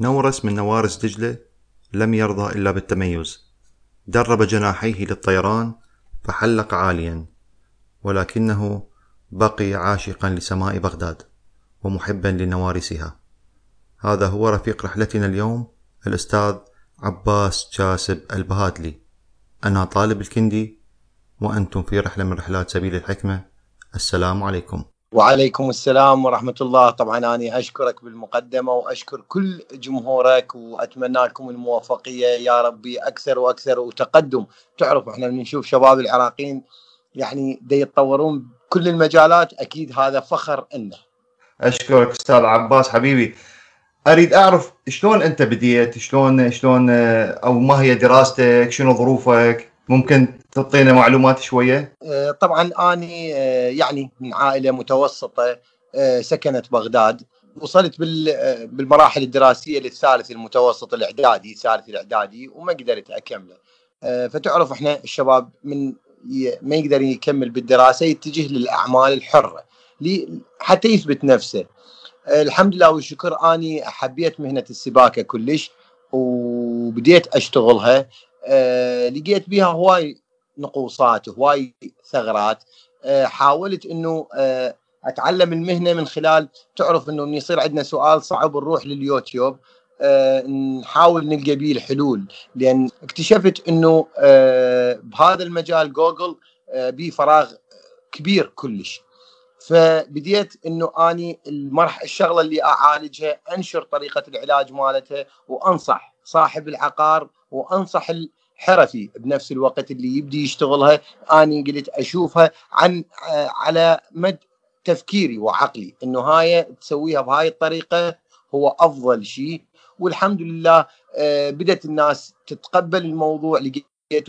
نورس من نوارس دجلة لم يرضى إلا بالتميز. درب جناحيه للطيران فحلق عاليا ولكنه بقي عاشقا لسماء بغداد ومحبا لنوارسها. هذا هو رفيق رحلتنا اليوم الأستاذ عباس جاسب البهادلي. أنا طالب الكندي وأنتم في رحلة من رحلات سبيل الحكمة. السلام عليكم. وعليكم السلام ورحمة الله. طبعا أنا أشكرك بالمقدمة وأشكر كل جمهورك وأتمنى لكم الموفقية. يا ربي أكثر وأكثر وتقدم. تعرف إحنا بنشوف شباب العراقيين يعني دي يتطورون بكل المجالات أكيد هذا فخر لنا أشكرك أستاذ عباس. حبيبي أريد أعرف شلون أنت بديت؟ شلون شلون أو ما هي دراستك؟ شنو ظروفك؟ ممكن تعطينا معلومات شوية؟ آه، طبعا أني آه، يعني من عائلة متوسطة آه، سكنت بغداد. وصلت بالمراحل الدراسية للثالث المتوسط الإعدادي ثالث الإعدادي وما قدرت أكمله. فتعرف إحنا الشباب من ما يقدر يكمل بالدراسة يتجه للأعمال الحرة حتى يثبت نفسه. الحمد لله والشكر أني حبيت مهنة السباكة كلش وبديت أشتغلها. لقيت بها هواي نقوصات هواي ثغرات. أه حاولت إنه أه أتعلم المهنة من خلال تعرف إنه يصير عندنا سؤال صعب نروح لليوتيوب. أه نحاول نلقى به الحلول. لأن اكتشفت إنه بهذا المجال جوجل به فراغ كبير كلش. فبديت إنه أني المهم الشغلة اللي أعالجها أنشر طريقة العلاج مالتها وأنصح صاحب العقار وأنصح الحرفي بنفس الوقت اللي يبدي يشتغلها اني قلت أشوفها عن على مد تفكيري وعقلي إنه هاي تسويها بهاي الطريقة هو أفضل شيء. والحمد لله بدأت الناس تتقبل الموضوع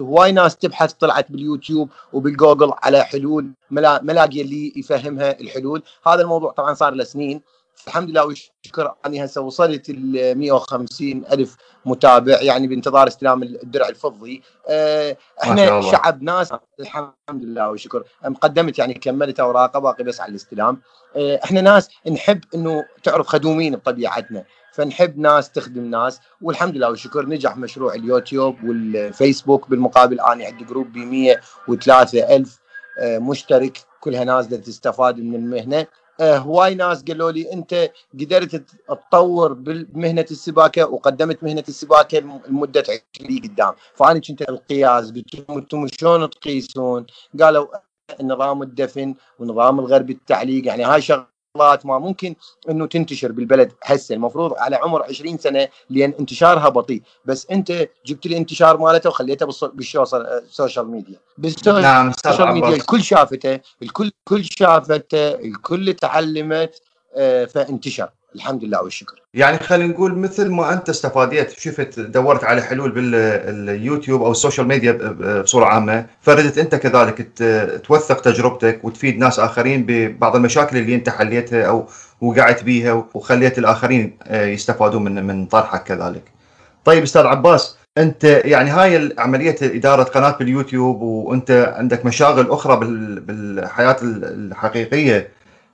هواي ناس تبحث طلعت باليوتيوب وبالجوجل على حلول ملاقي اللي يفهمها الحلول. هذا الموضوع طبعا صار له سنين. الحمد لله والشكر اني هسه وصلت ال 150 ألف متابع يعني بانتظار استلام الدرع الفضي. أه إحنا شعب ناس الحمد لله والشكر قدمت يعني كملت اوراقه باقي بس على الاستلام. أه إحنا ناس نحب إنه تعرف خدومين بطبيعتنا فنحب ناس تخدم ناس والحمد لله والشكر نجح مشروع اليوتيوب والفيسبوك بالمقابل أنا عندي group ب 103 ألف مشترك كلها نازلة تستفاد من المهنة. هواي ناس قالوا لي أنت قدرت تطور بمهنه السباكة وقدمت مهنة السباكة لمدة 20 قدام فأنا كنت القياس قلت أنتم شلون تقيسون؟ قالوا نظام الدفن ونظام الغرب التعليق يعني هاي شغلة شغلات ما ممكن إنه تنتشر بالبلد هسه. المفروض على عمر 20 سنة لأن انتشارها بطيء. بس أنت جبت لي انتشار مالته وخليته بالسوشيال ميديا بالسوشيال نعم ميديا الكل شافته الكل كل شافته الكل تعلمت فانتشر. الحمد لله والشكر يعني خلينا نقول مثل ما انت استفاديت شفت دورت على حلول باليوتيوب أو ال social media بصورة عامة فردت انت كذلك توثق تجربتك وتفيد ناس آخرين ببعض المشاكل اللي انت حليتها أو وقعت بيها وخليت الآخرين يستفادون من من طرحك كذلك. طيب أستاذ عباس انت يعني هاي عملية إدارة قناة باليوتيوب وانت عندك مشاغل أخرى بالحياة الحقيقية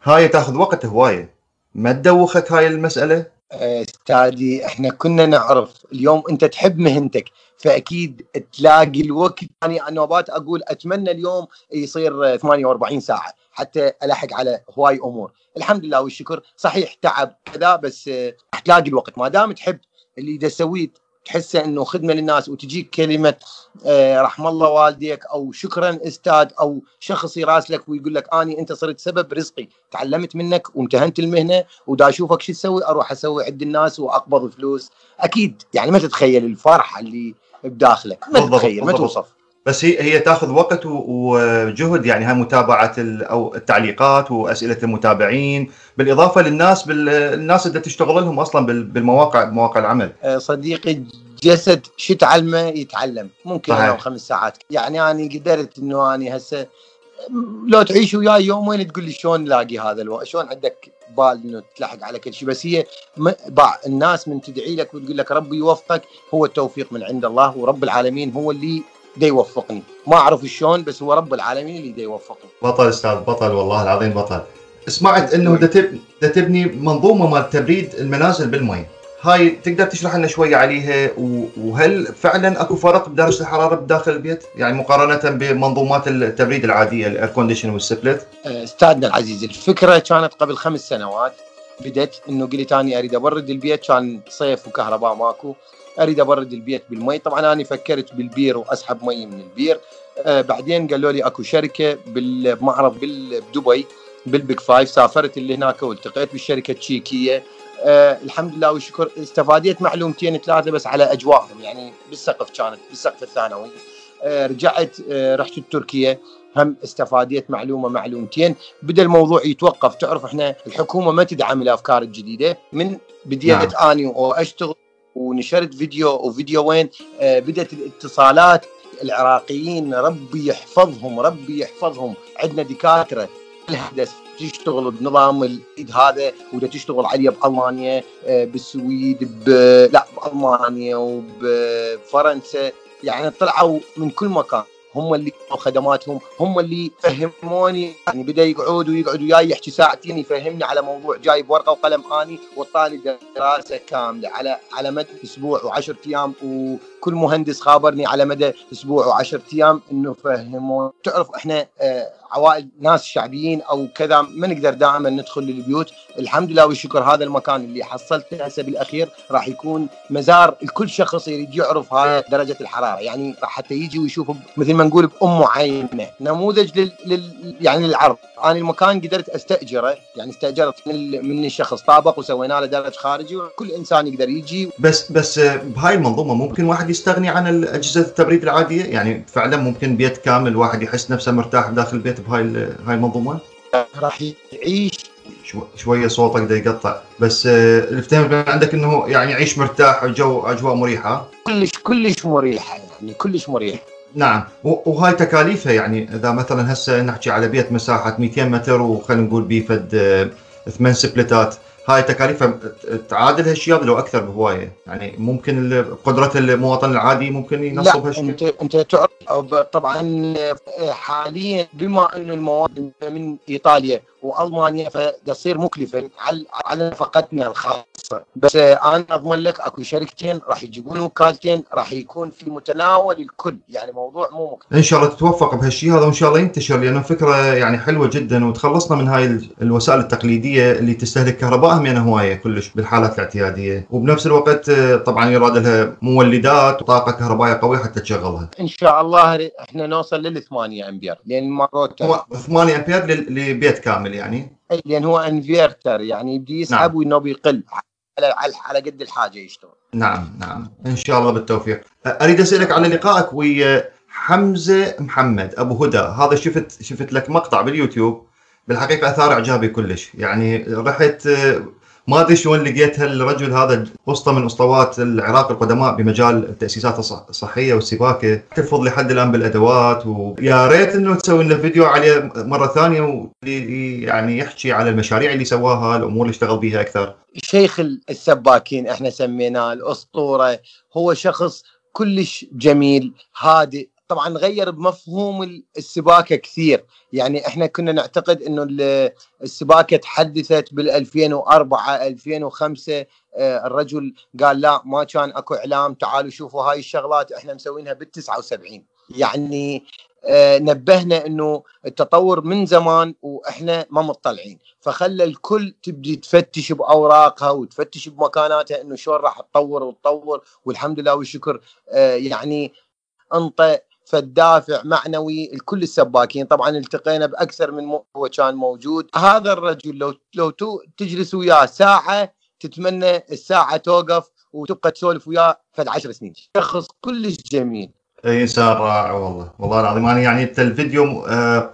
هاي تاخذ وقت هواية ما تدوخك هاي المسألة؟ استاذي إحنا كنا نعرف. اليوم أنت تحب مهنتك فأكيد تلاقي الوقت. يعني نوبات أقول أتمنى اليوم يصير 48 ساعة حتى الحق على هواي أمور. الحمد لله والشكر. صحيح تعب كذا بس تلاقي الوقت. ما دام تحب اللي تسويه تحسه إنه خدمة للناس وتجيك كلمة آه رحم الله والديك أو شكرا أستاذ أو شخص يراسلك ويقول لك أني أنت صرت سبب رزقي تعلمت منك وامتهنت المهنة ودا أشوفك شو تسوي أروح أسوي عند الناس وأقبض فلوس. أكيد يعني ما تتخيل الفرحة اللي بداخلك. ما تتخيل ما توصف بس هي هي تاخذ وقت وجهد يعني هاي متابعة أو التعليقات وأسئلة المتابعين. بالإضافة للناس بالناس اللي تشتغل لهم أصلا بالمواقع بمواقع العمل. صديقي جسد شو تعلمه يتعلم. ممكن أنا خمس ساعات. يعني أنا قدرت إنه أنا هسه لو تعيش وياي يومين تقول لي شلون نلاقي هذا الوقت شلون عندك بال إنه تلحق على كل شيء؟ بس هي باع الناس من تدعي لك وتقول لك ربي يوفقك هو التوفيق من عند الله ورب العالمين هو اللي دا يوفقني. ما أعرف شلون بس هو رب العالمين اللي دا يوفقني. بطل أستاذ بطل والله العظيم بطل. سمعت إنه تبني منظومة مال تبريد المنازل بالمي. هاي تقدر تشرح لنا شوية عليها؟ وهل فعلا أكو فرق بدرجه الحراره بداخل البيت؟ يعني مقارنة بمنظومات التبريد العادية ال air condition وال split استاذنا العزيز الفكرة كانت قبل خمس سنوات بدت إنه قلت اني أريد أبرد البيت كان صيف وكهرباء ماكو أريد أبرد البيت بالمي. طبعا أنا فكرت بالبير وأسحب مي من البير. آه بعدين قالوا لي أكو شركة بمعرض بدبي بال Big Five سافرت اللي هناك والتقيت بالشركة التشيكية. آه الحمد لله والشكر. استفاديت معلومتين ثلاثة بس على أجواءهم يعني بالسقف كانت بالسقف الثانوي. آه رجعت آه رحت تركيا هم استفاديت معلومة معلومتين. بدأ الموضوع يتوقف. تعرف إحنا الحكومة ما تدعم الأفكار الجديدة. من بديت نعم. أني وأشتغل ونشرت فيديو وفيديوين آه بدأت الاتصالات. العراقيين ربي يحفظهم ربي يحفظهم. عندنا دكاترة الهدس تشتغل بنظام الايد هذا ودا تشتغل عليه بألمانيا بالسويد ب... لا بألمانيا وبفرنسا يعني طلعوا من كل مكان. هم اللي خدماتهم. هم اللي فهموني. يعني بدأ يقعد ويقعد وياي يحكي ساعتين يفهمني على موضوع جايب ورقة وقلم آني وطاني دراسة كاملة على على مدى أسبوع و10 أيام. وكل مهندس خابرني على مدى أسبوع و10 أيام إنه فهموني. تعرف إحنا آه عوائل ناس شعبيين أو كذا ما نقدر دائما ندخل للبيوت. الحمد لله والشكر هذا المكان اللي حصلته. هسه بالأخير راح يكون مزار لكل شخص يريد يعرف هاي درجة الحرارة. يعني راح حتى يجي ويشوف مثل ما نقول بأم عينه. نموذج لل, لل... يعني للعرض. أنا المكان قدرت أستأجره. يعني استأجرت من من الشخص طابق وسوينا له درج خارجي. وكل إنسان يقدر يجي. بس بس بهاي المنظومة ممكن واحد يستغني عن أجهزة التبريد العادية؟ يعني فعلا ممكن بيت كامل واحد يحس نفسه مرتاح داخل البيت بهاي هاي المنظومة؟ راح يعيش. شو شوية صوتك دا يقطع. بس اللي فهمت عندك إنه يعني يعيش مرتاح وجو أجواء مريحة؟ كلش كلش مريحة يعني كلش مريح نعم. وهاي تكاليفها يعني إذا مثلا هسه نحكي على بيت مساحة 200 متر وخلينا نقول بيفد ثمان سبلتات هاي تكاليفها تعادل هالشيء لو أكثر بهواية. يعني ممكن قدرة المواطن العادي ممكن ينصب هالشيء انت أنت تعرف طبعا حاليا بما انه المواد من إيطاليا وألمانيا فتصير مكلفه على على نفقتنا الخاصة. بس أنا أضمن لك أكو شركتين راح يجيبون وكالتين راح يكون في متناول الكل. يعني موضوع مو مكلف. إن شاء الله تتوفق بهالشيء هذا وإن شاء الله ينتشر لأنه فكرة يعني حلوة جدا وتخلصنا من هاي الوسائل التقليدية اللي تستهلك كهرباء. همينه هواية كلش بالحالات الاعتيادية. وبنفس الوقت طبعا يراد لها مولدات وطاقة كهربائية قوية حتى تشغلها. إن شاء الله إحنا نوصل لل 8 أمبير لأن المرات 8 أمبير لبيت كامل يعني. إي لأن هو انفيرتر يعني يبدي يسحب نعم. وانه بيقل على على قد الحاجة يشتغل. نعم نعم. إن شاء الله بالتوفيق. أريد أسألك على لقائك ويا حمزة محمد أبو هدى. هذا شفت شفت لك مقطع باليوتيوب بالحقيقة أثار إعجابي كلش. يعني رحت ما أدري شلون لقيت هالرجل هذا اسطى من اسطوات العراق القدماء بمجال التأسيسات الصحية والسباكة. تحفظ لحد الآن بالأدوات ويا ريت إنه تسوي لنا فيديو عليه مرة ثانية يعني يحكي على المشاريع اللي سواها الأمور اللي اشتغل بها أكثر. شيخ السباكين إحنا سميناه الأسطورة. هو شخص كلش جميل هادئ طبعا غير بمفهوم السباكة كثير. يعني إحنا كنا نعتقد إنه السباكة تحدثت بال 2004 2005 الرجل قال لا ما كان أكو إعلام تعالوا شوفوا هاي الشغلات إحنا مسوينها بال 79 يعني نبهنا إنه التطور من زمان وإحنا ما مطلعين. فخلى الكل تبدي تفتش بأوراقها وتفتش بمكاناتها إنه شلون راح تطور وتطور. والحمد لله والشكر يعني أنطى فالدافع معنوي لكل السباكين. طبعا التقينا بأكثر من هو كان موجود. هذا الرجل لو لو تجلس وياه ساعة تتمنى الساعة توقف وتبقى تسولف وياه فد عشر سنين. شخص كلش جميل. إنسان رائع والله. والله العظيم. أنا يعني الفيديو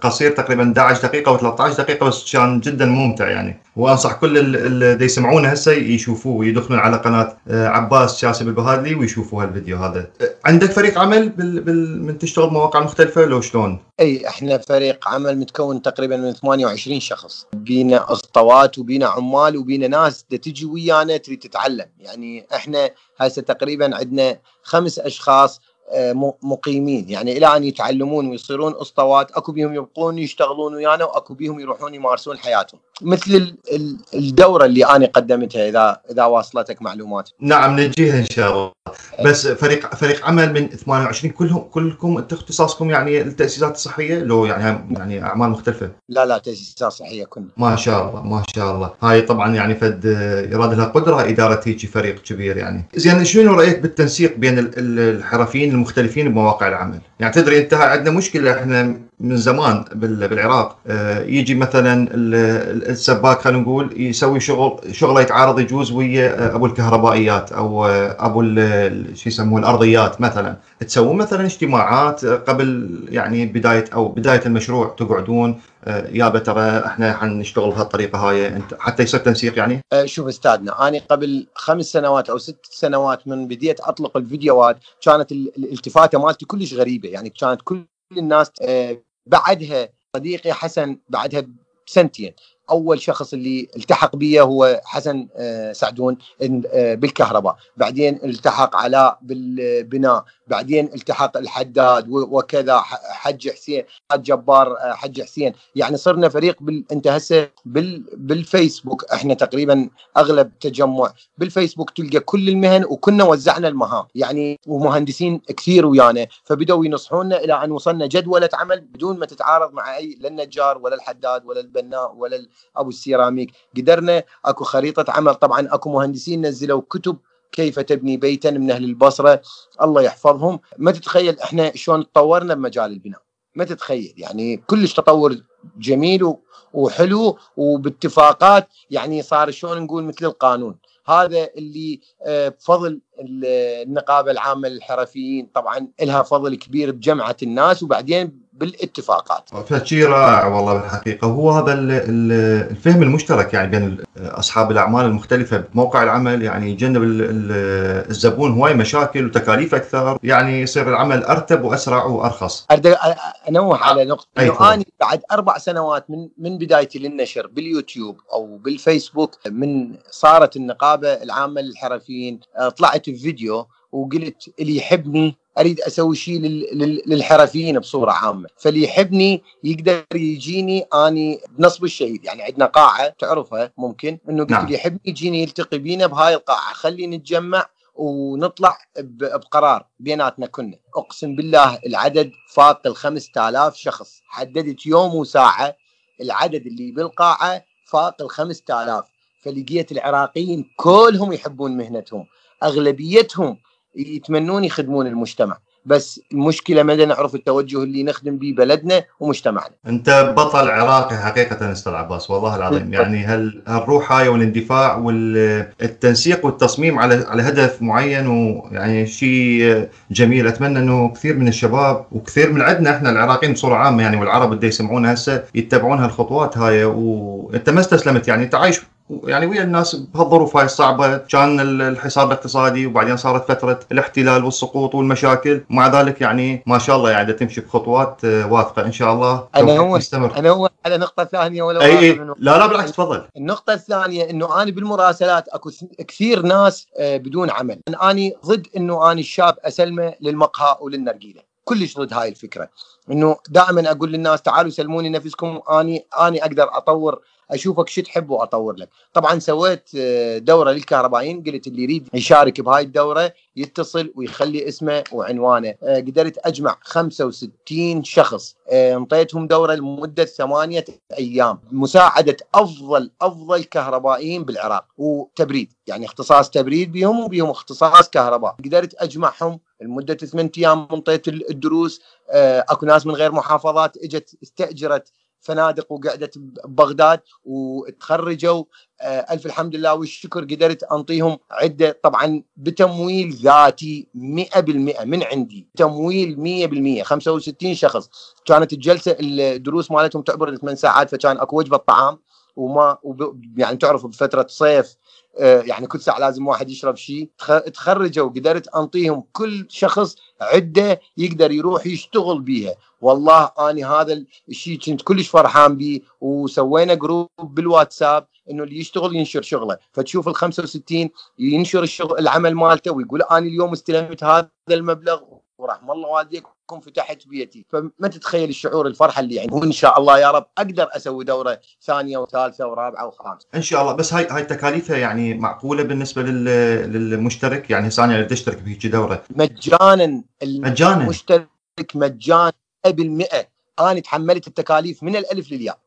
قصير تقريبا 11 دقيقة و13 دقيقة بس كان جدا ممتع يعني. وأنصح كل اللي يسمعونه هسه يشوفوه ويدخلون على قناة عباس شاسب البهادلي ويشوفوا هالفيديو هذا. عندك فريق عمل بال... بال... من تشتغل مواقع مختلفة لو شلون؟ أي إحنا فريق عمل متكون تقريبا من 28 شخص. بينا أسطوات وبينا عمال وبينا ناس تجي ويانا تريد تتعلم. يعني إحنا هسه تقريبا عندنا خمس أشخاص مقيمين. يعني إلى أن يتعلمون ويصيرون أسطوات أكو بيهم يبقون يشتغلون ويانا وأكو بيهم يروحون يمارسون حياتهم. مثل الدورة اللي أنا قدمتها اذا إذا واصلتك معلومات. نعم نجيها إن شاء الله. بس فريق فريق عمل من 28 كلهم كلكم انت اختصاصكم يعني التأسيسات الصحية؟ لو يعني يعني أعمال مختلفة. لا لا تأسيسات صحية كنا ما شاء الله ما شاء الله. هاي طبعا يعني فد يراد لها قدرة إدارة هيك فريق كبير يعني. زين شنو رأيك بالتنسيق بين الحرفيين المختلفين بمواقع العمل؟ يعني تدري أنت عندنا مشكلة إحنا من زمان بالعراق. آه، يجي مثلا السباك خلينا نقول يسوي شغل شغله يتعارض يجوز ويا أبو الكهربائيات أو أبو شو يسموه الأرضيات مثلا. تسوون مثلا اجتماعات قبل يعني بداية أو بداية المشروع تقعدون. آه، يابا ترى إحنا حنشتغل بهالطريقة هاي. أنت حتى يصير تنسيق يعني؟ آه، شوف أستاذنا أنا قبل خمس سنوات أو ست سنوات من بديت أطلق الفيديوهات كانت الالتفاتة مالتي كلش غريبة. يعني كانت كل الناس بعدها صديقي حسن بعدها بسنتين. أول شخص اللي التحق بي هو حسن آه، سعدون آه، بالكهرباء. بعدين التحق علاء بالبناء. بعدين التحق الحداد وكذا حج حسين حج جبار آه، حج حسين. يعني صرنا فريق بال... أنت هسه بال... بالفيسبوك. إحنا تقريبا أغلب تجمع بالفيسبوك تلقى كل المهن وكنا وزعنا المهام. يعني ومهندسين كثير ويانا. فبدوا ينصحونا إلى أن وصلنا جدولة عمل بدون ما تتعارض مع أي لا النجار ولا الحداد ولا البناء ولا أبو السيراميك. قدرنا أكو خريطة عمل. طبعا أكو مهندسين نزلوا كتب كيف تبني بيتا من أهل البصرة. الله يحفظهم. ما تتخيل إحنا شلون تطورنا بمجال البناء. ما تتخيل. يعني كلش تطور جميل وحلو وباتفاقات. يعني صار شلون نقول مثل القانون. هذا اللي آه، بفضل النقابة العامة للحرفيين. طبعا لها فضل كبير بجمعة الناس. وبعدين بالاتفاقات. فشي رائع والله بالحقيقة هو هذا الفهم المشترك يعني بين أصحاب الأعمال المختلفة. بموقع العمل يعني يجنب الزبون هواي مشاكل وتكاليف أكثر. يعني يصير العمل أرتب وأسرع وأرخص. أنوه على نقطة. إنه أنا بعد أربع سنوات من من بدايتي للنشر باليوتيوب أو بالفيسبوك من صارت النقابة العامة للحرفيين طلعت بفيديو وقلت اللي يحبني أريد أسوي شيء للحرفيين بصورة عامة. فاللي يحبني يقدر يجيني أني بنصب الشهيد. يعني عندنا قاعة تعرفها ممكن إنه قلت نعم. اللي يحبني يجيني يلتقي بينا بهاي القاعة. خلي نتجمع ونطلع بقرار بيناتنا كنا. أقسم بالله العدد فاق ال 5000 شخص. حددت يوم وساعة. العدد اللي بالقاعة فاق ال 5000 فلقيت العراقيين كلهم يحبون مهنتهم. أغلبيتهم يتمنون يخدمون المجتمع. بس المشكلة ما نعرف التوجه اللي نخدم به بلدنا ومجتمعنا. أنت بطل عراقي حقيقة أستاذ عباس والله العظيم. يعني هال الروح هاي والإندفاع والتنسيق والتصميم على على هدف معين ويعني شيء جميل. أتمنى إنه كثير من الشباب وكثير من عندنا إحنا العراقيين بصورة عامة يعني والعرب اللي يسمعونا هسه يتبعون هالخطوات هاي. وأنت ما استسلمت يعني أنت عايش يعني ويا الناس بهالظروف هاي الصعبة كان الحصار الاقتصادي وبعدين صارت فترة الاحتلال والسقوط والمشاكل. ومع ذلك يعني ما شاء الله يعني تمشي بخطوات آه، واثقة إن شاء الله. أنا هو مستمر. أنا هو على نقطة ثانية ولا أي لا لا بالعكس تفضل. النقطة الثانية إنه أنا بالمراسلات أكو كثير ناس آه، بدون عمل. أنا ضد إنه أنا الشاب أسلمه للمقهى وللنرجيلة. كلش ضد هاي الفكرة. إنه دائما أقول للناس تعالوا سلموني نفسكم اني اني أقدر أطور أشوفك شو تحب وأطور لك. طبعا سويت آه، دورة للكهربائيين قلت اللي يريد يشارك بهاي الدورة يتصل ويخلي اسمه وعنوانه. آه، قدرت أجمع 65 شخص. آه، انطيتهم دورة لمدة ثمانية أيام. مساعدة أفضل أفضل كهربائيين بالعراق. وتبريد يعني اختصاص تبريد بهم وبهم اختصاص كهرباء. قدرت أجمعهم لمدة ثمان أيام انطيت الدروس. أكو ناس من غير محافظات إجت استأجرت فنادق وقعدت ببغداد وتخرجوا آه، ألف الحمد لله والشكر قدرت أنطيهم عدة. طبعا بتمويل ذاتي 100% من عندي. تمويل 100% 65 شخص. كانت الجلسة الدروس مالتهم تعبر 8 ساعات فكان أكو وجبة طعام وما يعني تعرف بفترة صيف يعني كل ساعة لازم واحد يشرب شيء. تخرجوا قدرت أنطيهم كل شخص عدة يقدر يروح يشتغل بيها. والله أني هذا الشيء كنت كلش فرحان به وسوينا جروب بالواتساب إنه اللي يشتغل ينشر شغله. فتشوف ال 65 ينشر الشغل العمل مالته ويقول أنا اليوم استلمت هذا المبلغ ورحم الله والديكم فتحت بيتي. فما تتخيل الشعور الفرحة اللي عندي وان شاء الله يا رب أقدر أسوي دورة ثانية وثالثة ورابعة وخامسة. إن شاء الله. بس هاي هاي تكاليفها يعني معقولة بالنسبة لل... للمشترك؟ يعني هسه أنا تشترك بهيك دورة. مجانا مجانا؟ المشترك مجانا. 100% أنا تحملت التكاليف من الألف للياء.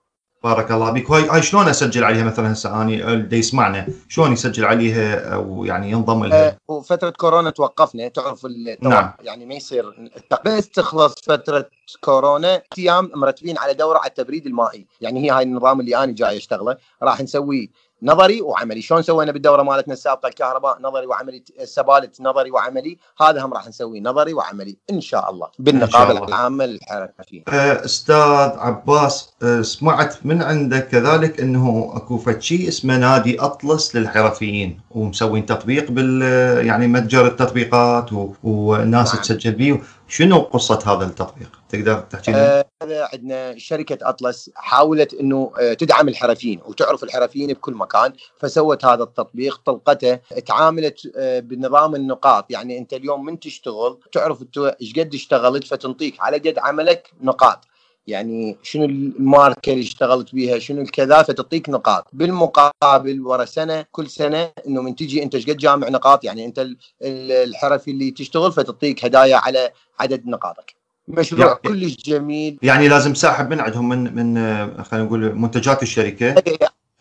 بارك الله. بك هاي هاي شلون أسجل عليها مثلا هسه؟ اني اللي يسمعنا. شلون يسجل عليها أو يعني ينضم لها؟ آه، وفتره كورونا توقفنا تعرف نعم. يعني ما يصير بس تخلص فترة كورونا أيام مرتبين على دورة على التبريد المائي. يعني هي هاي النظام اللي أنا جاي أشتغله. راح نسوي نظري وعملي. شلون سوينا بالدورة مالتنا السابقة الكهرباء؟ نظري وعملي السبالت نظري وعملي. هذا هم راح نسوي نظري وعملي إن شاء الله. بالنقابة العامة للحركه أه، أستاذ عباس أه، سمعت من عندك كذلك إنه أكو شيء اسمه نادي أطلس للحرفيين ومسوين تطبيق بال يعني متجر التطبيقات والناس نعم. تسجل به شنو قصة هذا التطبيق؟ تقدر تحكي لنا؟ آه عندنا شركة أطلس حاولت إنه آه تدعم الحرفيين وتعرف الحرفيين بكل مكان فسوت هذا التطبيق طلقته تعاملت آه بنظام النقاط يعني أنت اليوم من تشتغل تعرف إيش قد اشتغلت فتنطيك على قد عملك نقاط يعني شنو الماركة اللي اشتغلت بها شنو الكذا فتعطيك نقاط. بالمقابل ورا سنة كل سنة إنه من تجي أنت إيش قد جامع نقاط يعني أنت الحرفي اللي تشتغل فتعطيك هدايا على عدد نقاطك. مشروع يعني كلش جميل. يعني لازم ساحب من عندهم من من خلينا نقول منتجات الشركة؟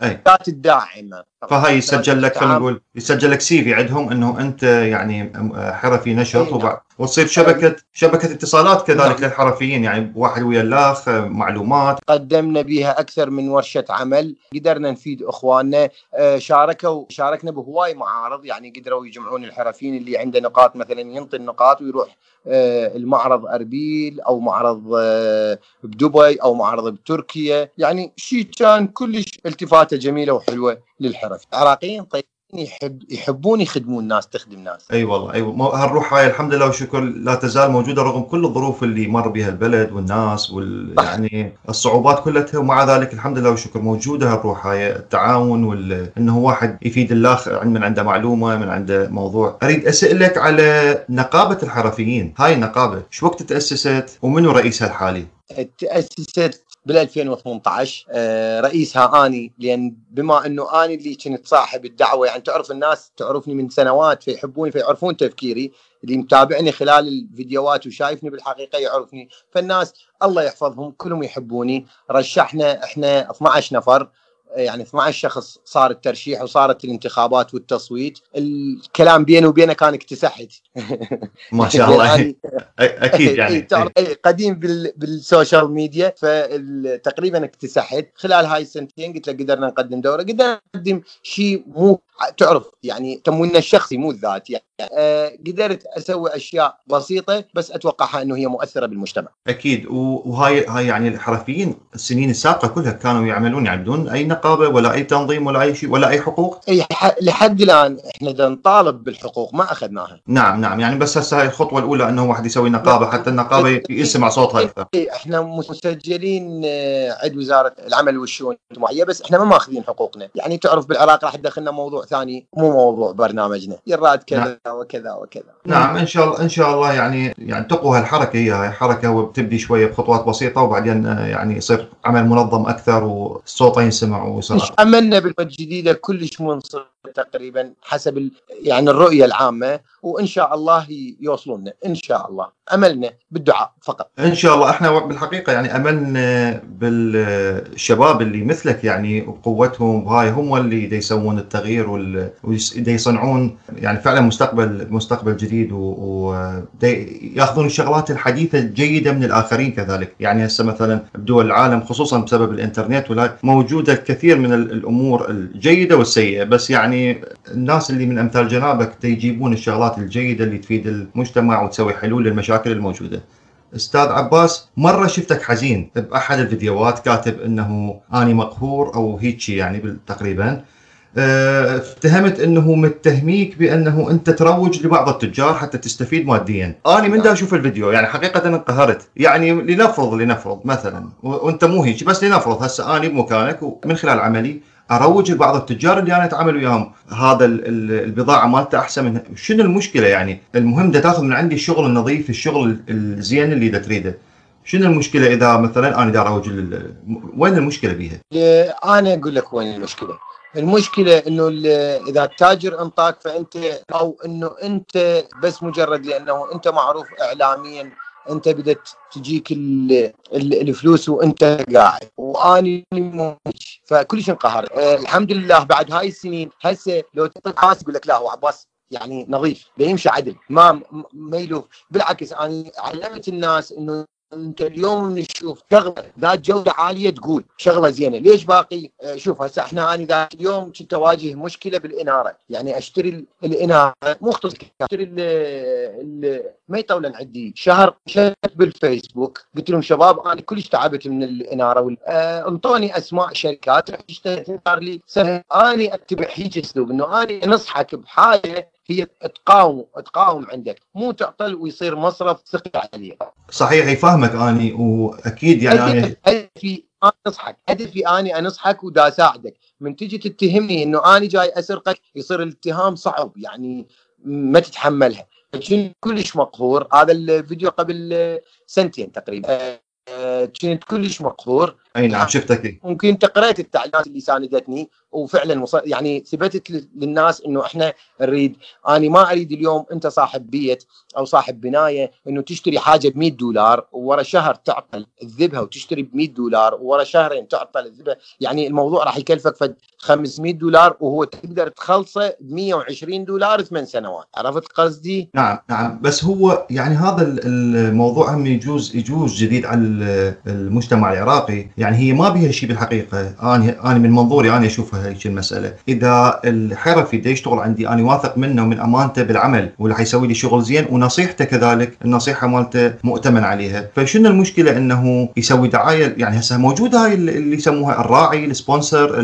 أي الداعمة. فهي يسجل لك خلينا نقول يسجل لك سي في عندهم إنه أنت يعني حرفي نشط نعم. وبعد وتصير شبكة شبكة اتصالات كذلك نعم. للحرفيين يعني واحد ويا الاخ معلومات قدمنا بها أكثر من ورشة عمل قدرنا نفيد إخواننا آه، شاركوا شاركنا بهواي معارض يعني قدروا يجمعون الحرفيين اللي عنده نقاط مثلا ينطي النقاط ويروح آه، المعرض أربيل أو معرض آه، بدبي أو معرض بتركيا يعني شيء كان كلش التفاته جميلة وحلوة للحرف. العراقيين طيب يحب يحبون يخدمون الناس تخدم ناس أي أيوة والله أي أيوة. هالروح هاي الحمد لله والشكر لا تزال موجودة رغم كل الظروف اللي مر بها البلد والناس وال يعني الصعوبات كلها ومع ذلك الحمد لله والشكر موجودة هالروح هاي. التعاون وال إنه واحد يفيد الآخر من عنده معلومة من عنده موضوع. أريد اسالك على نقابة الحرفيين. هاي النقابة شو وقت تأسست ومنو رئيسها الحالي؟ تأسست بال 2018 آه، رئيسها آني. لأن بما أنه آني اللي كنت صاحب الدعوة يعني تعرف الناس تعرفني من سنوات فيحبوني فيعرفون تفكيري اللي متابعني خلال الفيديوهات وشايفني بالحقيقة يعرفني. فالناس الله يحفظهم كلهم يحبوني. رشحنا إحنا 12 نفر. يعني 12 شخص صار الترشيح وصارت الانتخابات والتصويت الكلام بيني وبينه كان اكتسحت. ما شاء الله. يعني أكيد يعني. قديم بالسوشيال ميديا فتقريبا اكتسحت. خلال هاي السنتين قلت له قدرنا نقدم دوره. قدرنا نقدم شيء مو تعرف يعني تمويلنا الشخصي مو الذاتي يعني آه قدرت أسوي أشياء بسيطة بس أتوقعها إنه هي مؤثرة بالمجتمع. أكيد وهاي هاي يعني الحرفيين السنين السابقه كلها كانوا يعملون يعني بدون أي نقابة ولا أي تنظيم ولا أي شيء ولا أي حقوق؟ إي لحد الآن إحنا نطالب بالحقوق ما أخذناها. نعم نعم يعني بس هسه هاي الخطوة الأولى إنه واحد يسوي نقابة حتى النقابة يسمع صوتها أكثر. إحنا مسجلين آه، عند وزارة العمل والشؤون الاجتماعية بس إحنا ما ماخذين حقوقنا، يعني تعرف بالعراق راح تدخلنا موضوع ثاني مو موضوع برنامجنا، يراد كذا نعم. وكذا وكذا. نعم إن شاء الله إن شاء الله يعني يعني تقوى هالحركة هي هاي حركة وبتبدي شوية بخطوات بسيطة وبعدين آه، يعني يصير عمل منظم أكثر والصوت ينسمع ويصير عملنا بالجديده كلش منصف تقريبا حسب يعني الرؤية العامة وإن شاء الله يوصلون إن شاء الله. أملنا بالدعاء فقط. إن شاء الله. إحنا بالحقيقة يعني أملنا بالشباب اللي مثلك يعني وقوتهم وهاي هم اللي يسوون التغيير واللي يصنعون يعني فعلا مستقبل مستقبل جديد وياخذون الشغلات الحديثة الجيدة من الآخرين كذلك. يعني هسه مثلا بدول العالم خصوصا بسبب الإنترنت ولا موجودة الكثير من الأمور الجيدة والسيئة. بس يعني الناس اللي من أمثال جنابك يجيبون الشغلات الجيدة اللي تفيد المجتمع وتسوي حلول للمشاكل الموجودة. أستاذ عباس مرة شفتك حزين بأحد الفيديوهات كاتب إنه اني مقهور أو هيك يعني تقريبا. آه، اتهمت إنه متهميك بإنه أنت تروج لبعض التجار حتى تستفيد ماديا. أنا من دا أشوف الفيديو يعني حقيقة انقهرت. يعني لنفرض لنفرض مثلا وأنت مو هيك بس لنفرض هسه أنا بمكانك ومن خلال عملي اروج لبعض التجار اللي أنا اتعامل وياهم. هذا البضاعة مالته احسن من شنو المشكلة يعني؟ المهم ده تاخذ من عندي الشغل النظيف الشغل الزين اللي دا تريده. شنو المشكلة إذا مثلا أنا دا أروج وين المشكلة بيها؟ أنا أقول لك وين المشكلة. المشكلة إنه إذا التاجر انطاك فأنت أو إنه أنت بس مجرد لأنه أنت معروف اعلاميا انت بدت تجيك الفلوس وانت قاعد. واني فكل شيء انقهر أه الحمد لله بعد هاي السنين هسه لو تعطيك عباس يقول لك لا هو عباس يعني نظيف. بيمشي عدل. ما ما بالعكس أنا علمت الناس إنه انت اليوم نشوف. شغلة ذات جودة عالية تقول شغلة زينة. ليش باقي؟ آه، شوف هسه إحنا أنا ذاك اليوم كنت أواجه مشكلة بالإنارة. يعني أشتري الإنارة مختص أشتري ما يطولن عندي. شهر شفت بالفيسبوك. قلت لهم شباب أنا كلش تعبت من الإنارة آه، انطوني أسماء شركات. اشتريت لي سهل اني أتبع هيك اسلوب إنه اني أنصحك بحاجة هي تقاوم تقاوم عندك. مو تعطل ويصير مصرف ثقل عليه صحيح يفهمك أني وأكيد يعني أنا هدفي أنا أنصحك. هدفي أني أنصحك ودا اساعدك من تجي تتهمني إنه أني جاي أسرقك يصير الاتهام صعب. يعني ما تتحملها. كلش مقهور؟ هذا الفيديو قبل سنتين تقريبا. كنت كلش مقهور؟ أي نعم شفتك ممكن أنت قريت التعليمات اللي ساندتني وفعلا وصل يعني ثبتت للناس إنه إحنا نريد أنا ما أريد اليوم أنت صاحب بيت أو صاحب بناية إنه تشتري حاجة ب 100 دولار وورا شهر تعطل تذبها وتشتري ب 100 دولار وورا شهرين تعطل تذبها يعني الموضوع راح يكلفك فد 500 دولار وهو تقدر تخلصه ب 120 دولار ثمان سنوات. عرفت قصدي؟ نعم نعم. بس هو يعني هذا الموضوع هم يجوز يجوز جديد على المجتمع العراقي. يعني هي ما بها شيء بالحقيقة. أنا أنا من منظوري أنا أشوفها هيك المسألة. إذا الحرفي دا يشتغل عندي أنا واثق منه ومن أمانته بالعمل وراح يسوي لي شغل زين ونصيحته كذلك النصيحة مالته مؤتمن عليها. فشنو المشكلة إنه يسوي دعاية؟ يعني هسه موجودة هاي اللي يسموها الراعي ال sponsor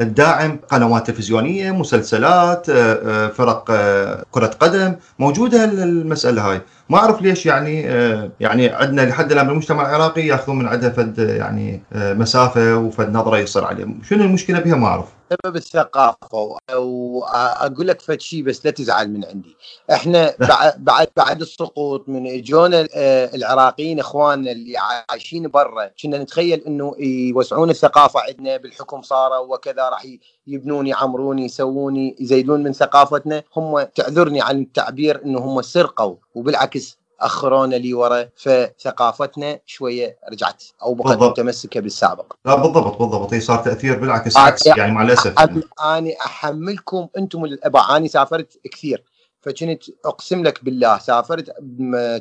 الداعم قنوات تلفزيونية مسلسلات آه، آه، فرق آه، كرة قدم. موجودة المسألة هاي. ما أعرف ليش يعني آه، يعني عندنا لحد الآن بالمجتمع العراقي يأخذون من عندها فد يعني آه، مسافة وفد نظرة يصير عليهم، شنو المشكلة بها ما أعرف. سبب الثقافة واقول لك فد شيء بس لا تزعل من عندي. إحنا بعد بعد بعد السقوط من اجونا آه، العراقيين إخواننا اللي عايشين برا كنا نتخيل إنه يوسعون الثقافة عندنا بالحكم صاروا وكذا راح يبنون يعمرون يسوون يزيدون من ثقافتنا. هم تعذرني عن التعبير إنه هم سرقوا وبالعكس اخرونا لي ورا فثقافتنا شوية رجعت أو بقت متمسكة بالسابق. لا بالضبط بالضبط. هي صار تأثير بالعكس عكس يعني مع الأسف أنا أحملكم أنتم الأباء. أنا سافرت كثير فكنت أقسم لك بالله سافرت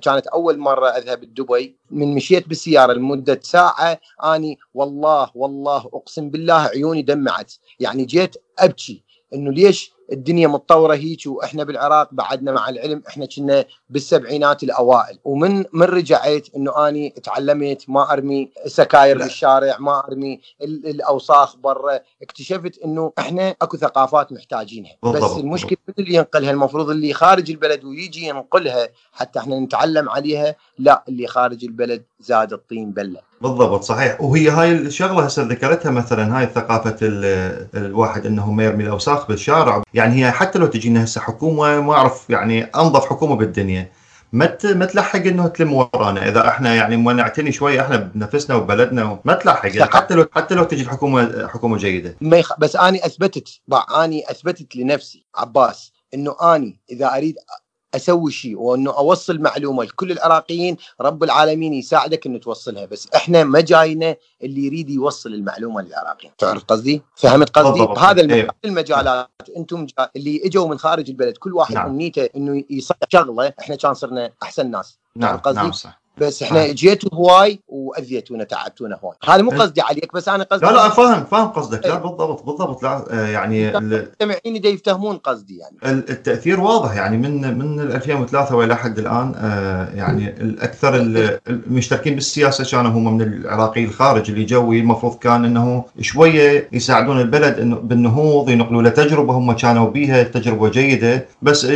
كانت أول مرة أذهب دبي. من مشيت بالسيارة لمدة ساعة اني والله والله أقسم بالله عيوني دمعت. يعني جيت أبكي إنه ليش الدنيا متطورة هيك وإحنا بالعراق بعدنا مع العلم إحنا كنا بالسبعينات الأوائل. ومن من رجعت إنه أني تعلمت ما أرمي سكاير بالشارع ما أرمي الأوساخ برا. اكتشفت إنه إحنا أكو ثقافات محتاجينها. بس المشكلة من اللي ينقلها المفروض اللي خارج البلد ويجي ينقلها حتى إحنا نتعلم عليها لا اللي خارج البلد زاد الطين بلة. بالضبط صحيح. وهي هاي الشغلة هسه ذكرتها مثلا هاي ثقافة الواحد إنه ما يرمي الأوساخ بالشارع. يعني هي حتى لو تجينا هسه حكومة ما أعرف يعني أنظف حكومة بالدنيا. ما ما تلحق إنه تلم ورانا. إذا إحنا يعني ما نعتني شوي إحنا بنفسنا وبلدنا ما تلحق. يعني حتى لو حتى لو تجي الحكومة حكومة جيدة. ما يخ... بس اني أثبتت اني أثبتت لنفسي عباس إنه اني إذا أريد أسوي شيء وأنه أوصل معلومة لكل العراقيين رب العالمين يساعدك إنه توصلها. بس إحنا ما جاينا اللي يريد يوصل المعلومة للعراقيين. تعرف قصدي؟ فهمت قصدي؟ بهذا إيه. المجالات أنتم اللي إجوا من خارج البلد كل واحد نعم. أمنيته إنه يصير شغلة إحنا كان صرنا أحسن ناس. نعم قصدي؟ نعم صح. بس إحنا جيتوا هواي واذيتونا تعبتونا هواي هذا مو قصدي عليك بس أنا قصدي لا لا فاهم فاهم قصدك. لا إيه. بالضبط بالضبط. لا آه، يعني المستمعين دا يفتهمون قصدي يعني. التأثير واضح. يعني من من 2003 وإلى حد الآن آه، يعني الأكثر المشتركين بالسياسة كانوا هم من العراقيين الخارج اللي جوي المفروض كان إنه شوية يساعدون البلد انه بالنهوض ينقلوا له تجربة هم كانوا بيها تجربة جيدة. بس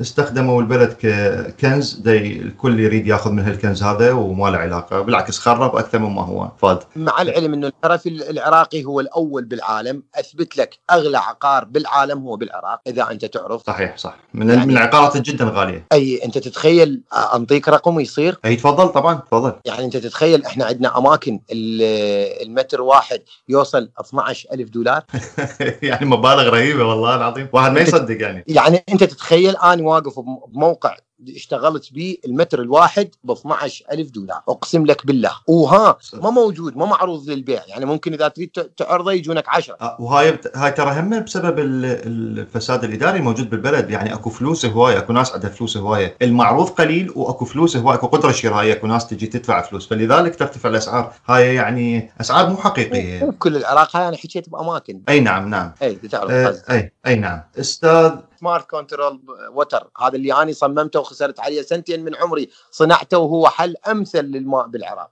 استخدموا البلد ككنز الكل يريد ياخذ من هالكنز هذا وما له علاقة. بالعكس خرب أكثر مما هو. فاد مع العلم إنه الحرفي العراقي هو الأول بالعالم. أثبت لك أغلى عقار بالعالم هو بالعراق إذا أنت تعرف. صحيح صح. من يعني من العقارات جدا غالية. أي أنت تتخيل أنطيك رقم يصير أي تفضل طبعا تفضل. يعني أنت تتخيل إحنا عندنا أماكن المتر واحد يوصل 12000 دولار؟ يعني مبالغ رهيبة والله العظيم. واحد ما يصدق يعني. يعني أنت تتخيل أنا واقف بموقع اشتغلت به المتر الواحد ب 12000 دولار. أقسم لك بالله. وها ما موجود ما معروض للبيع. يعني ممكن إذا تريد تعرضه يجونك 10 آه، وهاي هاي ترى هم بسبب الفساد الإداري الموجود بالبلد. يعني أكو فلوس هواية أكو ناس عندها فلوس هواية. المعروض قليل وأكو فلوس هواية أكو قدرة شرائية أكو ناس تجي تدفع فلوس. فلذلك ترتفع الأسعار. هاي يعني أسعار مو حقيقية. كل العراق هاي أنا حكيت بأماكن. أي نعم نعم. أي تعرف آه أي أي نعم. أستاذ smart control water هذا اللي أنا صممته وخسرت عليه سنتين من عمري. صنعته وهو حل أمثل للماء بالعراق.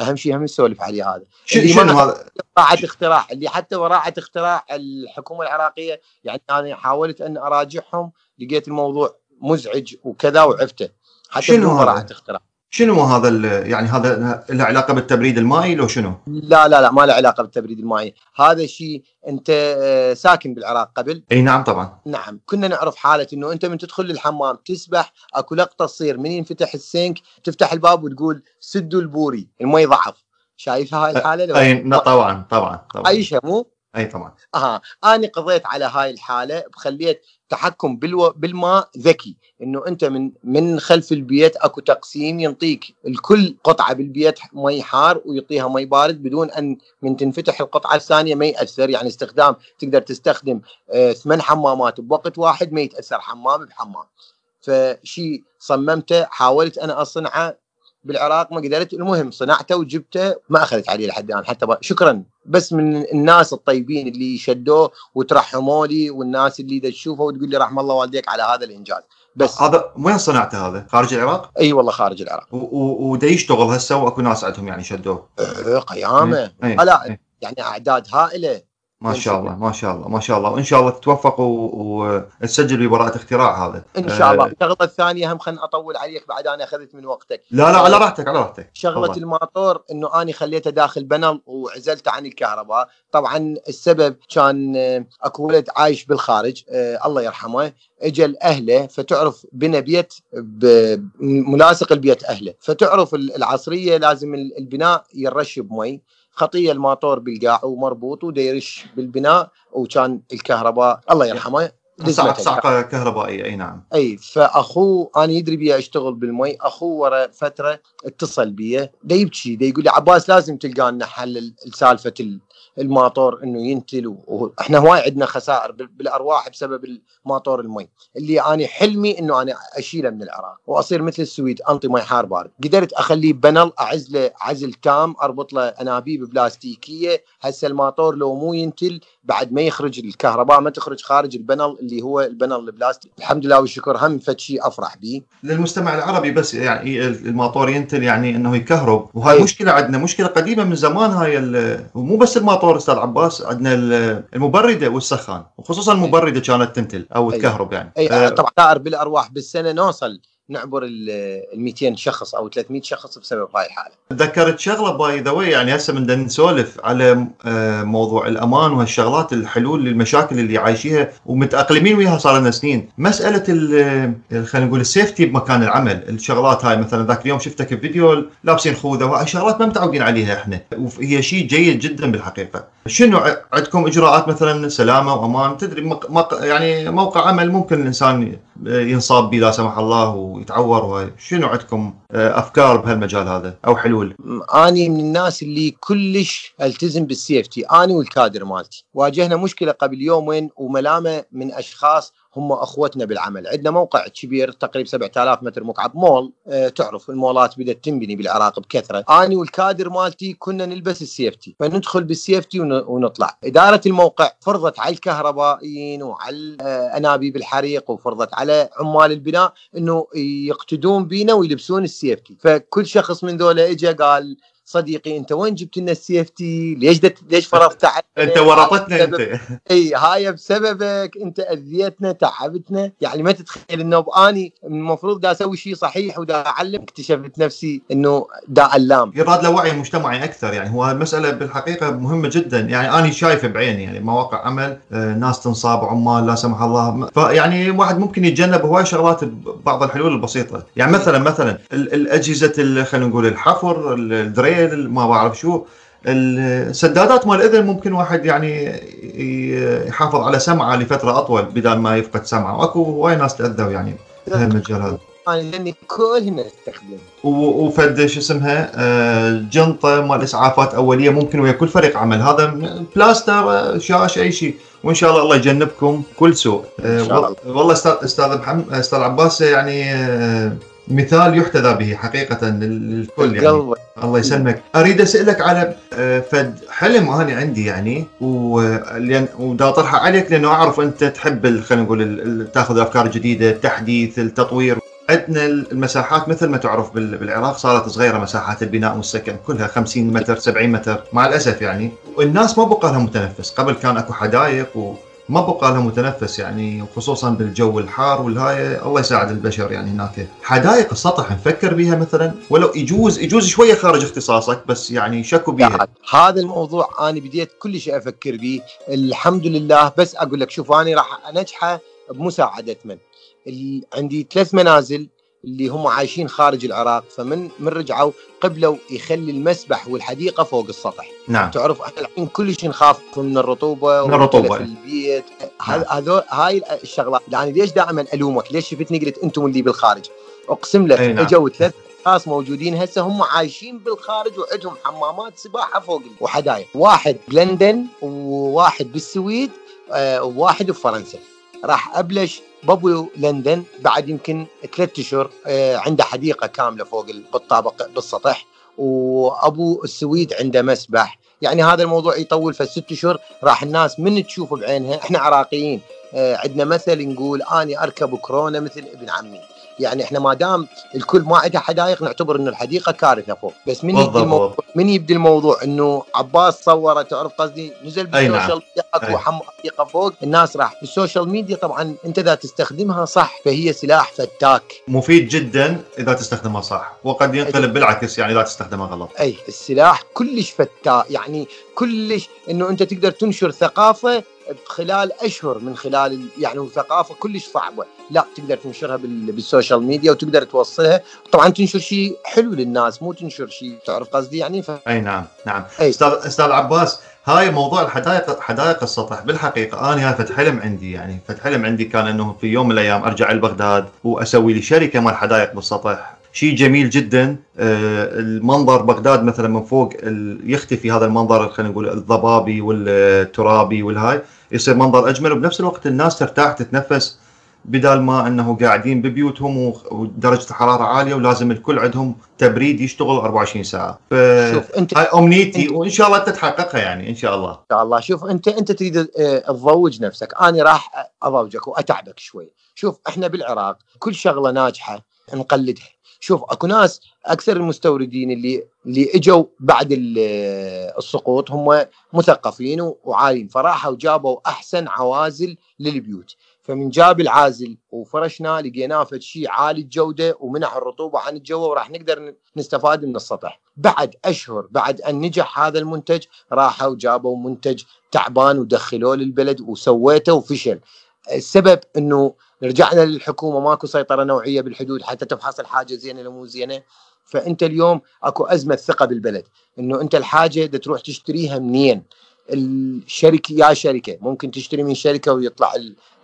أهم شيء هم نسولف عليه هذا. شنو هذا؟ براعة اختراع. اللي حتى براعة اختراع الحكومة العراقية يعني أنا حاولت أن أراجعهم لقيت الموضوع مزعج وكذا وعفته. حتى شنو براعة اختراع. شنو هذا يعني هذا له علاقة بالتبريد المائي لو شنو؟ لا لا لا ما له علاقة بالتبريد المائي، هذا شيء أنت آه، ساكن بالعراق قبل؟ إي نعم طبعا نعم، كنا نعرف حالة إنه أنت من تدخل للحمام تسبح أكو لقطة تصير من ينفتح السينك تفتح الباب وتقول سدوا البوري، المي ضعف، شايفها هاي الحالة؟ إي طبعا طبعا طبعا عايشه مو؟ أي طبعا. أها أنا قضيت على هاي الحالة بخليت تحكم بالو... بالماء ذكي. إنه أنت من من خلف البيت أكو تقسيم ينطيك الكل قطعة بالبيت مي حار ويعطيها مي بارد بدون أن من تنفتح القطعة الثانية ما ياثر يعني استخدام تقدر تستخدم آه ثمان حمامات بوقت واحد ما يتأثر حمام بحمام. فشي صممته حاولت أنا أصنعه بالعراق ما قدرت المهم صنعته وجبته ما أخذت عليه لحد الآن حتى شكرا بس من الناس الطيبين اللي شدوه وترحموا لي والناس اللي تشوفه وتقول لي رحم الله والديك على هذا الإنجاز بس هذا وين صنعته هذا؟ خارج العراق؟ أي والله خارج العراق ودا يشتغل هسه وأكو ناس عندهم يعني شدوه؟ إيه قيامة إيه. لا يعني أعداد هائلة ما شاء الله ما شاء الله ما شاء الله. وإن شاء الله تتوفق وتسجل ببراءة اختراع هذا. إن شاء الله. الشغلة آه الثانية هم خلينا أطول عليك بعد أنا أخذت من وقتك. لا لا على راحتك على راحتك. شغلة الماطور إنه اني خليته داخل بنل وعزلته عن الكهرباء. طبعا السبب كان آه، أكو ولد عايش بالخارج آه الله يرحمه اجى اهله فتعرف بنى بيت ملاصق البيت أهله. فتعرف العصرية لازم البناء يرش بمي. خطية الماطور بالقاع ومربوط وديرش بالبناء وكان الكهرباء الله يرحمه صعقه كهربائيه أي نعم. أي فاخوه أنا يدري بي اشتغل بالمي اخوه ورا فترة اتصل بي دا يبكي دا يقول لي عباس لازم تلقى لنا حل لسالفه الماطور إنه ينتل وإحنا هواي عندنا خسائر بالأرواح بسبب الماطور المي. اللي أنا حلمي إنه أنا أشيله من العراق وأصير مثل السويد أنطي مي حار بارد. قدرت أخليه panel اعزله عزل تام أربط له أنابيب بلاستيكية. هسه الماطور لو مو ينتل بعد ما يخرج الكهرباء ما تخرج خارج ال panel اللي هو ال panel البلاستيك. الحمد لله والشكر هم فد شيء أفرح به للمستمع العربي بس يعني الماطور ينتل يعني إنه يكهرب. وهاي أيه. مشكلة عندنا مشكلة قديمة من زمان هاي ومو بس الماطور أستاذ عباس عندنا المبردة والسخان وخصوصا المبردة كانت تنتل أو. تكهرب يعني أي أه طبعا بالأرواح بالسنة نوصل نعبر ال 200 شخص أو 300 شخص بسبب هاي الحالة. تذكرت شغلة by the يعني هسه من نسولف على آه، موضوع الأمان وهالشغلات الحلول للمشاكل اللي عايشيها ومتأقلمين وياها صار لنا سنين، مسألة خلينا نقول السيفتي بمكان العمل، الشغلات هاي مثلا ذاك اليوم شفتك بفيديو لابسين خوذة وهاي شغلات ما متعودين عليها إحنا، وهي شيء جيد جدا بالحقيقة. شنو عندكم إجراءات مثلا سلامة وأمان؟ تدري مق... يعني موقع عمل ممكن الإنسان ينصاب به لا سمح الله ويتعور وهاي. شنو عندكم آه، أفكار بهالمجال هذا أو حلول؟ أني من الناس اللي كلش ألتزم بالسيفتي أني والكادر مالتي. واجهنا مشكلة قبل يومين وملامة من أشخاص هم أخوتنا بالعمل. عندنا موقع كبير تقريبا 7000 متر مكعب مول. أه تعرف المولات بدأت تنبني بالعراق بكثره اني والكادر مالتي كنا نلبس ال safety. فندخل بال safety ونطلع. إدارة الموقع فرضت على الكهربائيين وعلى آه، أنابيب الحريق وفرضت على عمال البناء إنه يقتدون بينا ويلبسون ال safety. فكل شخص من ذولا اجى قال صديقي انت وين جبت لنا ال safety؟ ليش دت... ليش فرضت انت ورطتنا انت. إي هاي بسببك انت اذيتنا تعبتنا. يعني ما تتخيل انه باني المفروض دا أسوي شيء صحيح ودا اعلم اكتشفت نفسي انه دا علام. يراد له وعي مجتمعي أكثر يعني هو المسألة بالحقيقة مهمة جدا. يعني أنا شايفه بعيني يعني مواقع عمل آه، ناس تنصاب عمال لا سمح الله. فيعني واحد ممكن يتجنب هواي شغلات بعض الحلول البسيطة. يعني مثلا مثلا الأجهزة خلينا نقول الحفر ال drill ما بعرف شو السدادات مال الاذن ممكن واحد يعني يحافظ على سمعه لفترة أطول بدل ما يفقد سمعه. واكو هواي ناس تأذوا يعني في المجال هذا. لأني كلنا استخدم وفد شو اسمها آه، جنطة مال إسعافات أولية ممكن ويا كل فريق عمل. هذا بلاستر آه، شاش أي شيء. وإن شاء الله الله يجنبكم كل سوء. الله. والله أستاذ أستاذ محمد أستاذ عباس يعني مثال يحتذى به حقيقة للكل يعني. الله يسلمك. أريد أسألك على فد حلم أنا عندي يعني ودا أطرحه عليك لأنه أعرف أنت تحب خلينا نقول تأخذ أفكار جديدة التحديث التطوير. عندنا المساحات مثل ما تعرف بالعراق صارت صغيرة مساحات البناء والسكن كلها 50 متر 70 متر مع الأسف يعني. والناس ما بقى لها متنفس. قبل كان أكو حدائق و ما بقى لها متنفس يعني خصوصا بالجو الحار والهاي. الله يساعد البشر يعني هناك. حدائق السطح نفكر بها مثلا؟ ولو يجوز يجوز شوية خارج اختصاصك بس يعني شكو بها هذا الموضوع أنا بديت كل شيء أفكر به الحمد لله. بس أقول لك شوف أنا راح أنجحه بمساعدة من. عندي ثلاث منازل. اللي هم عايشين خارج العراق فمن من رجعوا قبلوا يخلي المسبح والحديقة فوق السطح. نعم. تعرف إحنا الحين كلش نخاف من الرطوبة من الرطوبة في البيت. نعم. هذول هاي الشغلات. يعني ليش دائما ألومك؟ ليش شفتني قلت أنتم اللي بالخارج؟ أقسم لك نعم. أجوا ثلاث اشخاص موجودين هسه هم عايشين بالخارج وعندهم حمامات سباحة فوق وحدايق. واحد بلندن وواحد بالسويد آه، وواحد بفرنسا. راح أبلش بابو لندن بعد يمكن ثلاثة أشهر آه، عنده حديقة كاملة فوق بالطابق بالسطح وأبو السويد عنده مسبح. يعني هذا الموضوع يطول في ست أشهر راح الناس من تشوف بعينها. إحنا عراقيين آه، عندنا مثل نقول أني أركب كورونا مثل ابن عمي. يعني إحنا ما دام الكل ما عنده حدائق نعتبر انه الحديقة كارثة فوق. بس من يبدي الموضوع من يبدي الموضوع إنه عباس صورة تعرف قصدي؟ نزل بال social media اكو حديقة فوق. الناس راح بال social media طبعا أنت إذا تستخدمها صح فهي سلاح فتاك. مفيد جدا إذا تستخدمها صح وقد ينقلب بالعكس يعني إذا تستخدمها غلط. أي السلاح كلش فتاك. يعني كلش إنه أنت تقدر تنشر ثقافة خلال أشهر من خلال يعني ثقافة كلش صعبة. لا تقدر تنشرها بال social media وتقدر توصلها. طبعا تنشر شيء حلو للناس مو تنشر شيء تعرف قصدي يعني؟ ف... أي نعم نعم. أي. أستاذ أستاذ عباس هاي موضوع الحدائق حدائق السطح بالحقيقة أنا هاي فتح حلم عندي يعني. فتح حلم عندي كان إنه في يوم من الأيام أرجع لبغداد وأسوي لي شركة مال حدائق بالسطح. شيء جميل جدا. آه، المنظر بغداد مثلا من فوق يختفي هذا المنظر خلينا نقول الضبابي والترابي والهاي يصير منظر أجمل. وبنفس الوقت الناس ترتاح تتنفس بدال ما إنه قاعدين ببيوتهم ودرجة الحرارة عالية ولازم الكل عندهم تبريد يشتغل 24 ساعة. ف شوف انت هاي أمنيتي انت وإن شاء الله أنت تحققها يعني إن شاء الله. إن شاء الله. شوف انت أنت تريد آه، تضوج نفسك. أنا راح أضوجك وأتعبك شوي. شوف إحنا بالعراق كل شغلة ناجحة نقلدها. شوف اكو ناس أكثر المستوردين اللي اللي اجوا بعد السقوط هم مثقفين وعالين فراحوا جابوا أحسن عوازل للبيوت فمن جاب العازل وفرشناه لقيناه في شيء عالي الجودة ومنع الرطوبة عن الجو وراح نقدر نستفاد من السطح. بعد أشهر بعد أن نجح هذا المنتج راحوا جابوا منتج تعبان ودخلوه للبلد وسويته وفشل. السبب إنه رجعنا للحكومة ماكو سيطرة نوعية بالحدود حتى تفحص الحاجة زينة لو مو زينة. فأنت اليوم أكو أزمة ثقة بالبلد إنه أنت الحاجة تروح تشتريها منين؟ الشركة يا شركة. ممكن تشتري من شركة ويطلع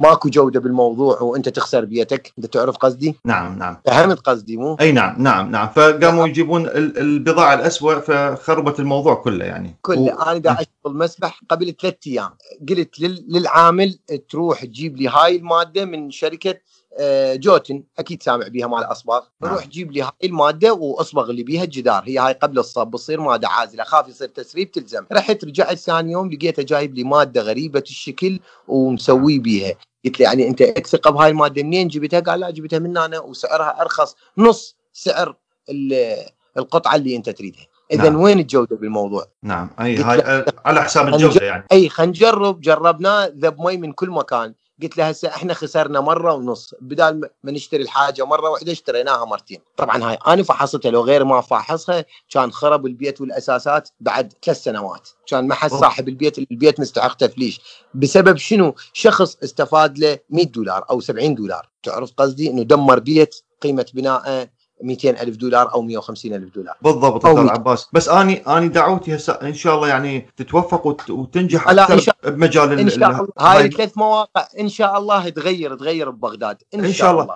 ماكو جودة بالموضوع وانت تخسر بيتك. انت تعرف قصدي؟ نعم نعم. فهمت قصدي مو؟ أي نعم نعم نعم. فقاموا نعم. يجيبون البضاعة الاسوء فخربت الموضوع كله يعني. كله. و... أنا دا أشتغل مسبح قبل ثلاث أيام. قلت للعامل تروح تجيب لي هاي المادة من شركة جوتن أكيد سامع بيها مال أصباغ. نعم. روح جيب لي هاي المادة وأصبغ لي بيها الجدار. هي هاي قبل الصب بتصير مادة عازلة. اخاف يصير تسريب تلزم. رحت رجعت ثاني يوم لقيته جايب لي مادة غريبة الشكل ومسوي بيها. قلت له يعني أنت ثقه بهاي المادة منين؟ جبتها؟ قال لا جبتها من أنا وسعرها أرخص. نص سعر القطعة اللي أنت تريدها. اذا نعم. وين الجودة بالموضوع؟ نعم. أي هاي آه، على حساب الجودة يعني. أي خلينا نجرب. جربناه ذب مي من كل مكان. قلت له هسه إحنا خسرنا مرة ونص بدال ما- نشتري الحاجة مرة واحدة اشتريناها مرتين. طبعا هاي أنا فحصتها لو غير ما فاحصها كان خرب البيت والأساسات بعد ثلاث سنوات. كان ما حد. صاحب البيت البيت مستحق تفليش. بسبب شنو؟ شخص استفاد له 100 دولار أو 70 دولار. تعرف قصدي؟ إنه دمر بيت قيمة بناءه 200 ألف دولار أو 150 ألف دولار. بالضبط أو. عباس. بس أني أني دعوتي هسه إن شاء الله يعني تتوفق وت- وتنجح لا، إن شاء- بمجال ال- إن شاء ال- الله. هاي الثلاث مواقع إن شاء الله تغير تغير ببغداد. إن, إن شاء الله.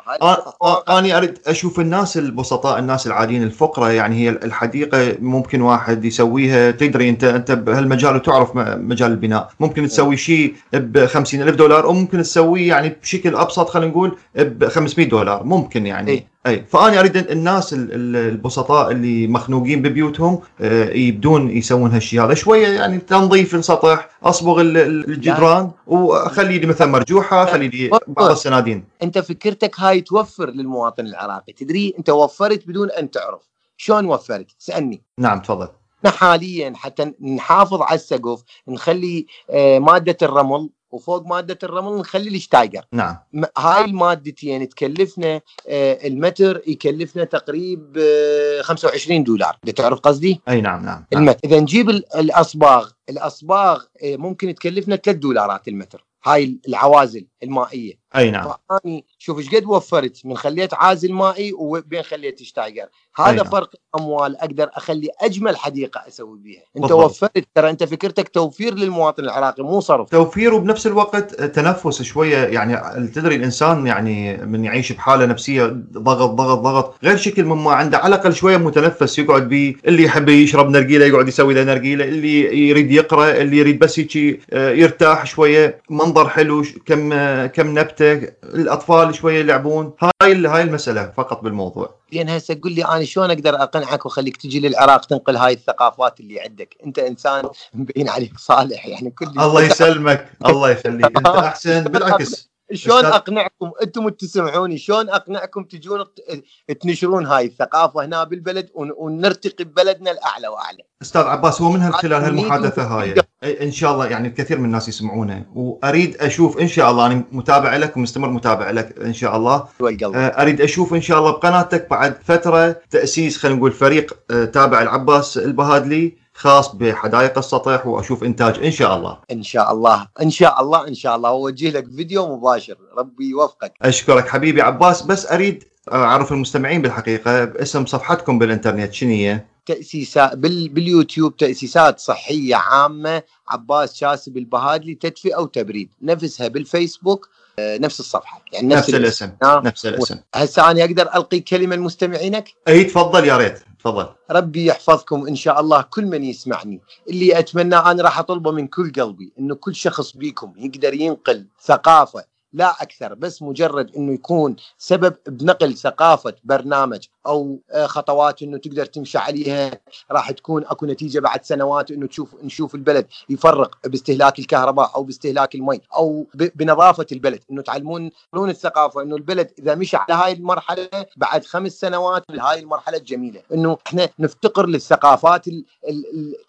آه، أنا أريد أشوف الناس البسطاء الناس العاديين الفقراء يعني هي الحديقة ممكن واحد يسويها. تدري أنت أنت بهالمجال وتعرف مجال البناء. ممكن تسوي شيء ب 50 ألف دولار أو ممكن تسويه يعني بشكل أبسط خلينا نقول ب 500 دولار. ممكن يعني. إيه. أي. فأنا أريد الناس ال- ال- البسطاء اللي مخنوقين ببيوتهم آه، يبدون يسوون هالشيء هذا. شوية يعني تنظيف السطح أصبغ ال- ال- الجدران وأخلي لي مثلا مرجوحة خلي لي بعض السنادين. أنت فكرتك هاي توفر للمواطن العراقي. تدري أنت وفرت بدون أن تعرف. شلون وفرت؟ سألني. نعم تفضل. إحنا حاليا حتى نحافظ على السقف نخلي آه، مادة الرمل وفوق مادة الرمل نخلي الشتايجر. نعم. هاي المادتين تكلفنا آه، المتر يكلفنا تقريب آه، 25 دولار. انت تعرف قصدي؟ أي نعم نعم, نعم. المتر. إذا نجيب ال- الأصباغ. الأصباغ آه، ممكن تكلفنا 3 دولارات المتر. هاي العوازل المائية. أي نعم. فاني شوف إيش قد وفرت من خليت عازل مائي وبين خليت شتايجر هذا نعم. فرق أموال أقدر أخلي أجمل حديقة أسوي بيها. أنت بالضبط. وفرت ترى أنت فكرتك توفير للمواطن العراقي مو صرف. توفير وبنفس الوقت تنفس شوية يعني تدري الإنسان يعني من يعيش بحالة نفسية ضغط ضغط ضغط. غير شكل مما عنده على الأقل شوية متنفس يقعد بيه اللي يحب يشرب نرجيلة يقعد يسوي له نرجيلة اللي يريد يقرأ اللي يريد بس هيك يرتاح شوية. منظر حلو كم آه، كم نبتة الأطفال شوية يلعبون. هاي هاي المسألة فقط بالموضوع. زين هسه قل لي أنا شلون أقدر أقنعك وأخليك تجي للعراق تنقل هاي الثقافات اللي عندك؟ أنت إنسان مبين عليك صالح يعني كل الله يسلمك الله يخليك. أنت أحسن بالعكس. شلون أقنعكم؟ أنتم تسمعوني. شلون أقنعكم تجون تنشرون هاي الثقافة هنا بالبلد ون- ونرتقي ببلدنا الأعلى وأعلى. أستاذ عباس هو من خلال هالمحادثة هاي؟ إن شاء الله يعني الكثير من الناس يسمعونه. وأريد أشوف إن شاء الله أنا متابع لك ومستمر متابع لك إن شاء الله. آه، أريد أشوف إن شاء الله بقناتك بعد فترة تأسيس خلينا نقول فريق آه، تابع العباس البهادلي. خاص بحدائق السطح وأشوف إنتاج إن شاء الله. إن شاء الله. إن شاء الله إن شاء الله. واوجه لك فيديو مباشر. ربي يوفقك. أشكرك حبيبي عباس. بس أريد أعرف المستمعين بالحقيقة باسم صفحتكم بالإنترنت شنو هي؟ تاسيسات بال باليوتيوب تأسيسات صحية عامة. عباس شاسب البهادلي تدفئة وتبريد. نفسها بالفيسبوك نفس الصفحة. يعني نفس الاسم. آه. نفس الاسم. هسه أنا أقدر ألقي كلمة لمستمعينك؟ إي تفضل يا ريت تفضل. ربي يحفظكم إن شاء الله كل من يسمعني. اللي أتمنى أنا راح أطلبه من كل قلبي إنه كل شخص بيكم يقدر ينقل ثقافة لا أكثر بس مجرد إنه يكون سبب بنقل ثقافة برنامج أو آه، خطوات إنه تقدر تمشي عليها راح تكون أكو نتيجة بعد سنوات إنه تشوف نشوف البلد يفرق باستهلاك الكهرباء أو باستهلاك المي أو بنظافة البلد. إنه تعلمون الثقافة إنه البلد إذا مشى على هاي المرحلة بعد خمس سنوات هاي المرحلة الجميلة. إنه إحنا نفتقر للثقافات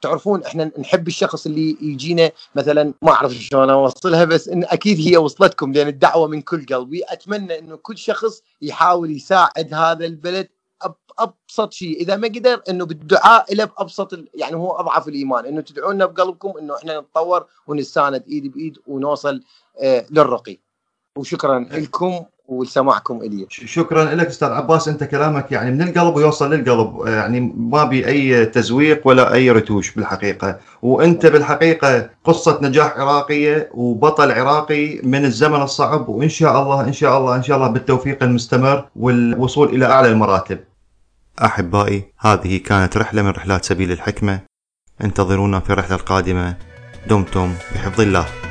تعرفون إحنا نحب الشخص اللي يجينا مثلا ما أعرف شلون أوصلها بس إن أكيد هي وصلتكم لأن الدعوة من كل قلبي. أتمنى إنه كل شخص يحاول يساعد هذا البلد أبسط شيء. إذا ما قدر إنه بالدعاء له بأبسط ال- يعني هو أضعف الإيمان. إنه تدعونا بقلبكم إنه إحنا نتطور ونتساند إيد بإيد ونوصل آه للرقي. وشكرا لكم ولسماعكم الي شكرا لك أستاذ عباس أنت كلامك يعني من القلب ويوصل للقلب آه، يعني ما بي أي تزويق ولا أي رتوش بالحقيقة. وأنت بالحقيقة قصة نجاح عراقيه وبطل عراقي من الزمن الصعب وإن شاء الله إن شاء الله إن شاء الله بالتوفيق المستمر والوصول إلى أعلى المراتب. أحبائي هذه كانت رحلة من رحلات سبيل الحكمة. انتظرونا في الرحلة القادمة. دمتم بحفظ الله.